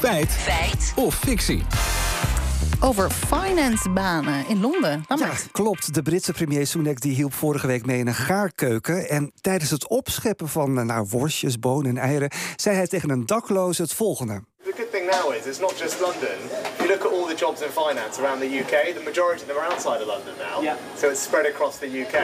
Feit. Feit. Of fictie. Over financebanen in Londen. Ja, klopt. De Britse premier Sunak die hielp vorige week mee in een gaarkeuken. En tijdens het opscheppen van eh, nou, worstjes, bonen en eieren... zei hij tegen een dakloze het volgende. The good thing now is it's not just London. If you look at all the jobs in finance around the UK, the majority of them are outside of London now. Yeah. So it's spread across the UK.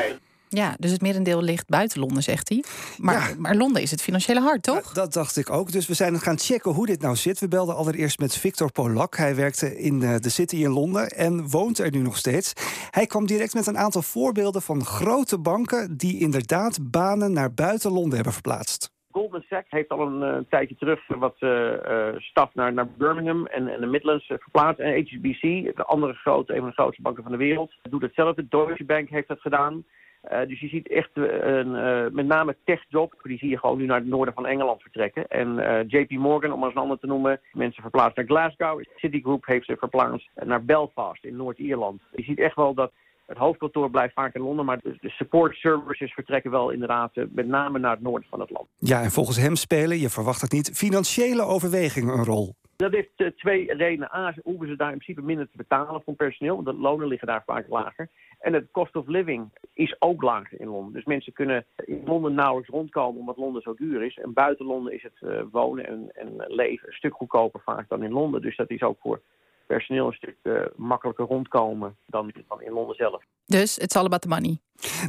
Ja, dus het merendeel ligt buiten Londen, zegt hij. Maar, Ja. maar Londen is het financiële hart, toch? Nou, dat dacht ik ook. Dus we zijn gaan checken hoe dit nou zit. We belden allereerst met Victor Polak. Hij werkte in eh, de City in Londen en woont er nu nog steeds. Hij kwam direct met een aantal voorbeelden van grote banken... die inderdaad banen naar buiten Londen hebben verplaatst. Goldman Sachs heeft al een eh, tijdje terug wat eh, eh, staf naar, naar Birmingham en, en de Midlands verplaatst. En HSBC, de andere grote, een van de grootste banken van de wereld, doet hetzelfde. Deutsche Bank heeft dat gedaan. Eh, dus je ziet echt eh, een, eh, met name techjob, die zie je gewoon nu naar het noorden van Engeland vertrekken. En JP Morgan, om eens een ander te noemen, mensen verplaatst naar Glasgow. Citigroup heeft ze verplaatst naar Belfast in Noord-Ierland. Je ziet echt wel dat het hoofdkantoor blijft vaak in Londen, maar de, support services vertrekken wel inderdaad met name naar het noorden van het land. Ja, en volgens hem spelen, je verwacht het niet... financiële overwegingen een rol. Dat heeft eh, twee redenen. A, ze hoeven ze daar in principe minder te betalen voor personeel, want de lonen liggen daar vaak lager. En het cost of living is ook lager in Londen. Dus mensen kunnen in Londen nauwelijks rondkomen omdat Londen zo duur is. En buiten Londen is het eh, wonen en, en leven een stuk goedkoper vaak dan in Londen. Dus dat is ook voor personeel een stuk eh, makkelijker rondkomen dan, dan in Londen zelf. Dus het is all about the money.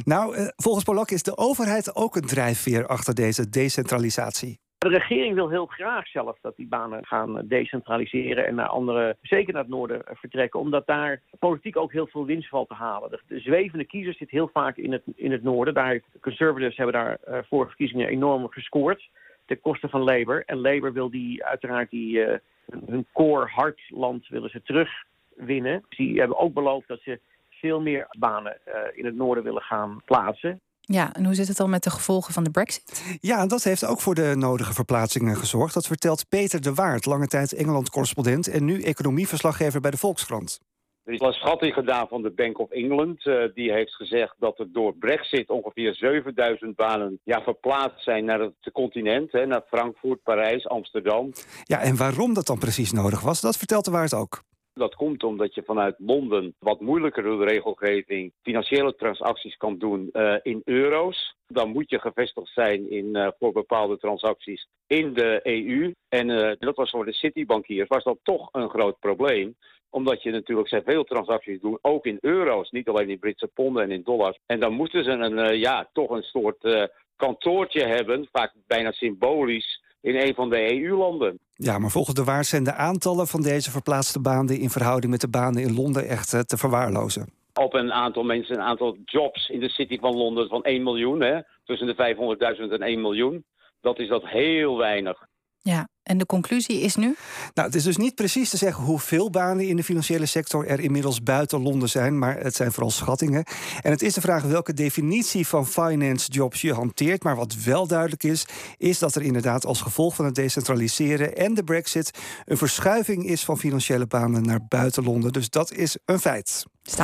Nou, volgens Polak is de overheid ook een drijfveer achter deze decentralisatie. De regering wil heel graag zelf dat die banen gaan decentraliseren en naar andere, zeker naar het noorden, eh, vertrekken. Omdat daar politiek ook heel veel winst valt te halen. De, de zwevende kiezer zit heel vaak in het, in het noorden. Daar conservatives hebben daar eh, vorige verkiezingen enorm gescoord. Ten koste van Labour. En Labour wil die uiteraard die, eh, hun- core hartland willen ze terugwinnen. Die hebben ook beloofd dat ze veel meer banen in het noorden willen gaan plaatsen. Ja, en hoe zit het dan met de gevolgen van de brexit? Ja, dat heeft ook voor de nodige verplaatsingen gezorgd. Dat vertelt Peter de Waard, lange tijd Engeland-correspondent... en nu economieverslaggever bij de Volkskrant. Er is een schatting gedaan van de Bank of England. Eh, die heeft gezegd dat er door Brexit ongeveer 7000 banen ja, verplaatst zijn naar het continent. Hè, naar Frankfurt, Parijs, Amsterdam. Ja, en waarom dat dan precies nodig was, dat vertelt de Waard ook. Dat komt omdat je vanuit Londen wat moeilijker door de regelgeving financiële transacties kan doen eh, in euro's. Dan moet je gevestigd zijn in, eh, voor bepaalde transacties in de EU. En eh, dat was voor de Citibankiers was dat toch een groot probleem omdat je natuurlijk veel transacties doet, ook in euro's, niet alleen in Britse ponden en in dollars. En dan moesten ze een, ja, toch een soort kantoortje hebben, vaak bijna symbolisch, in een van de EU-landen. Ja, maar volgens de Waard zijn de aantallen van deze verplaatste banen... in verhouding met de banen in Londen echt eh, te verwaarlozen. Op een aantal mensen, een aantal jobs in de city van Londen van 1 miljoen, hè, tussen de 500.000 en 1 miljoen. Dat is dat heel weinig. Ja, en de conclusie is nu? Nou, het is dus niet precies te zeggen hoeveel banen in de financiële sector er inmiddels buiten Londen zijn, maar het zijn vooral schattingen. En het is de vraag welke definitie van finance jobs je hanteert. Maar wat wel duidelijk is, is dat er inderdaad als gevolg van het decentraliseren en de Brexit een verschuiving is van financiële banen naar buiten Londen. Dus dat is een feit. Staat